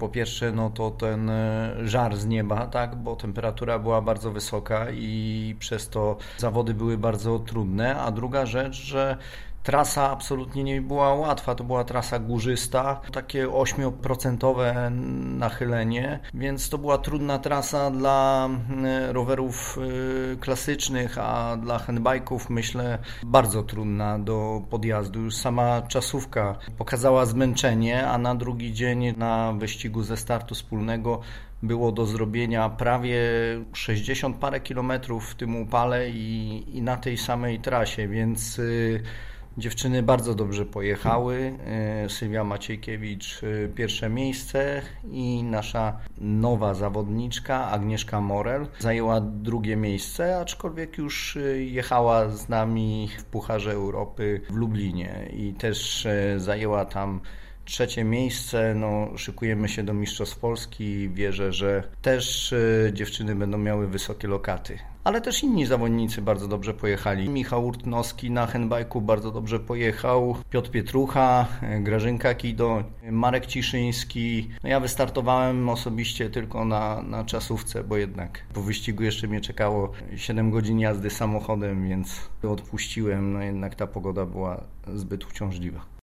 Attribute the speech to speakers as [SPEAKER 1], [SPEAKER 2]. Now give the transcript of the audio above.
[SPEAKER 1] Po pierwsze, no to ten e, żar z nieba, tak, bo temperatura była bardzo wysoka i przez to zawody były bardzo trudne, a druga rzecz, że Trasa absolutnie nie była łatwa, to była trasa górzysta, takie 8% nachylenie, więc to była trudna trasa dla mm, rowerów y, klasycznych, a dla handbajków myślę bardzo trudna do podjazdu. Już sama czasówka pokazała zmęczenie, a na drugi dzień na wyścigu ze startu wspólnego było do zrobienia prawie 60 parę kilometrów w tym upale i, i na tej samej trasie, więc y, Dziewczyny bardzo dobrze pojechały. E, Sylwia Maciejkiewicz e, pierwsze miejsce i nasza nowa zawodniczka Agnieszka Morel zajęła drugie miejsce, aczkolwiek już e, jechała z nami w Pucharze Europy w Lublinie i też zajęła tam trzecie miejsce. No, szykujemy się do Mistrzostw Polski wierzę, że też dziewczyny będą miały wysokie lokaty ale też inni zawodnicy bardzo dobrze pojechali. Michał Urtnowski na handbajku bardzo dobrze pojechał, Piotr Pietrucha, Grażynka Kido, Marek Ciszyński. No ja wystartowałem osobiście tylko na, na czasówce, bo jednak po wyścigu jeszcze mnie czekało 7 godzin jazdy samochodem, więc odpuściłem. No jednak ta pogoda była zbyt uciążliwa.